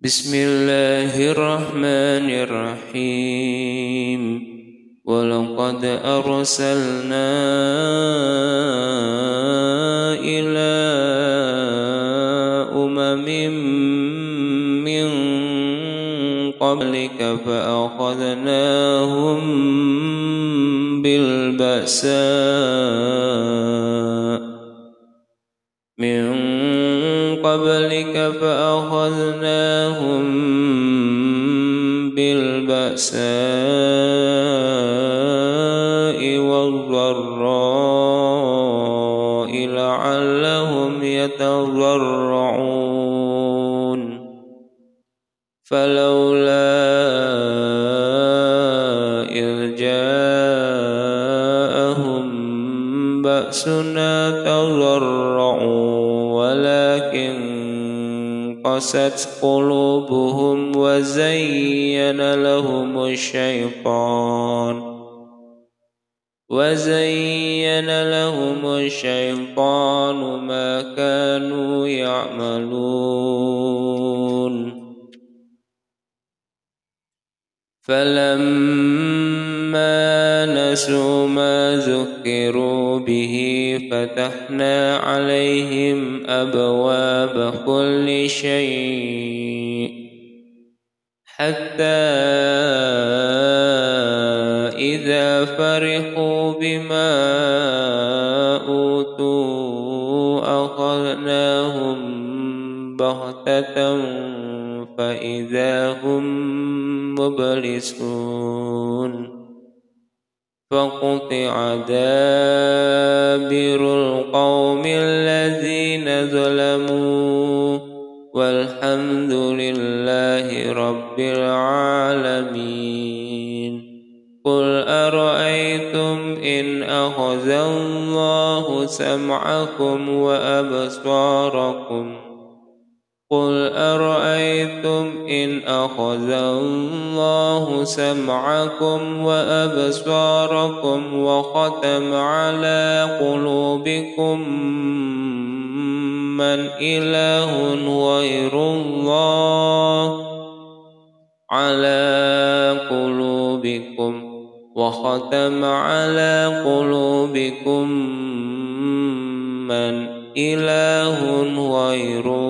بسم الله الرحمن الرحيم ولقد أرسلنا إلى أمم من قبلك فأخذناهم بالبأساء من قبلك فأخذناهم بالبأساء والضراء لعلهم يتضرعون فلولا إذ جاءهم بأسنا تضرعون قست قلوبهم وزين لهم الشيطان وزين لهم الشيطان ما كانوا يعملون فلما نسوا ما ذكروا به فتحنا عليهم أبواب كل شيء حتى إذا فرحوا بما أوتوا أخذناهم بغتة فإذا هم مبلسون فقطع دابر القوم الذين ظلموا والحمد لله رب العالمين. قل أرأيتم إن أخذ الله سمعكم وأبصاركم قل أرأيتم إن أخذ الله سمعكم وأبصاركم وختم على قلوبكم من إله غير الله على قلوبكم وختم على قلوبكم من إله غير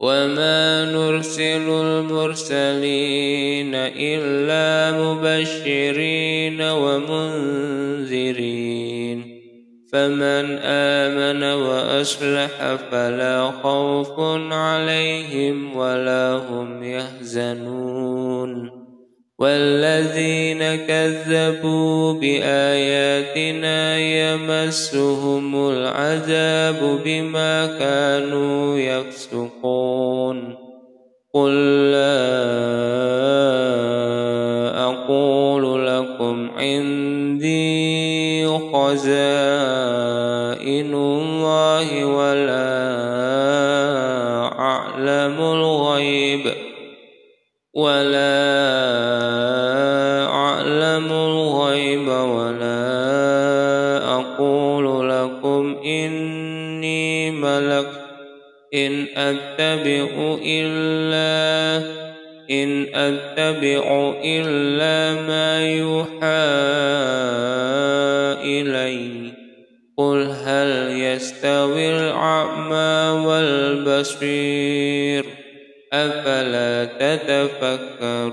وما نرسل المرسلين إلا مبشرين ومنذرين فمن آمن وأصلح فلا خوف عليهم ولا هم يحزنون والذين كذبوا بآياتنا يمسهم العذاب بما كانوا يفسقون. قل لا أقول لكم عندي خزائن الله ولا أعلم الغيب. ولا أعلم الغيب ولا أقول لكم إني ملك إن أتبع إلا إن أتبع إلا ما يوحى إلي. قل هل يستوي الأعمى والبصير؟ أفلا تتفكرون